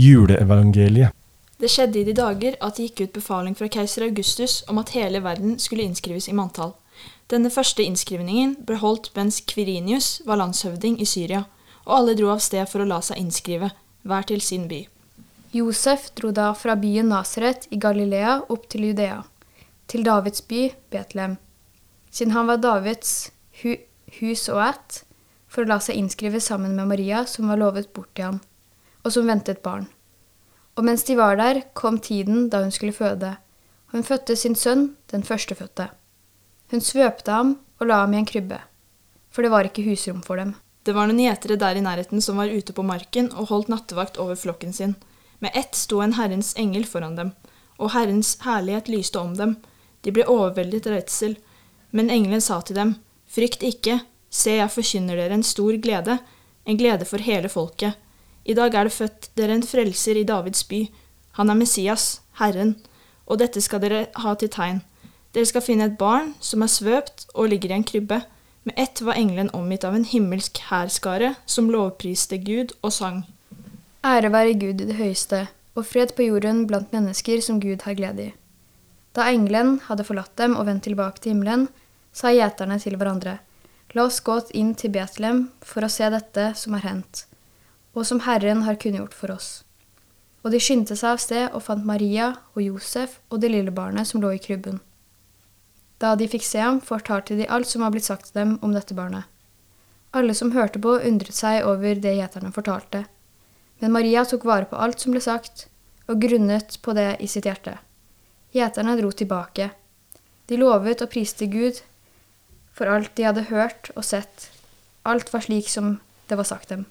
Juleevangeliet. Det skjedde i de dager at det gikk ut befaling fra keiser Augustus om at hele verden skulle innskrives i manntall. Denne første innskrivningen ble holdt mens Kvirinius var landshøvding i Syria, og alle dro av sted for å la seg innskrive, hver til sin by. Josef dro da fra byen Nasaret i Galilea opp til Judea, til Davids by Betlehem, siden han var Davids hu hus og ætt, for å la seg innskrive sammen med Maria, som var lovet bort til ham, og som ventet barn. Og mens de var der, kom tiden da hun skulle føde, hun fødte sin sønn, den førstefødte. Hun svøpte ham og la ham i en krybbe, for det var ikke husrom for dem. Det var noen gjetere der i nærheten som var ute på marken og holdt nattevakt over flokken sin. Med ett sto en Herrens engel foran dem, og Herrens herlighet lyste om dem. De ble overveldet av redsel. Men engelen sa til dem, Frykt ikke, se, jeg forkynner dere en stor glede, en glede for hele folket. I dag er det født dere en frelser i Davids by. Han er Messias, Herren, og dette skal dere ha til tegn. Dere skal finne et barn som er svøpt og ligger i en krybbe. Med ett var engelen omgitt av en himmelsk hærskare som lovpriste Gud og sang. Ære være Gud i det høyeste, og fred på jorden blant mennesker som Gud har glede i. Da engelen hadde forlatt dem og vendt tilbake til himmelen, sa gjeterne til hverandre, La oss gå inn til Betlehem for å se dette som har hendt, og som Herren har kunngjort for oss. Og de skyndte seg av sted og fant Maria og Josef og det lille barnet som lå i krybben. Da de fikk se ham, fortalte de alt som var blitt sagt til dem om dette barnet. Alle som hørte på, undret seg over det gjeterne fortalte. Men Maria tok vare på alt som ble sagt, og grunnet på det i sitt hjerte. Gjeterne dro tilbake. De lovet og priste Gud for alt de hadde hørt og sett. Alt var slik som det var sagt dem.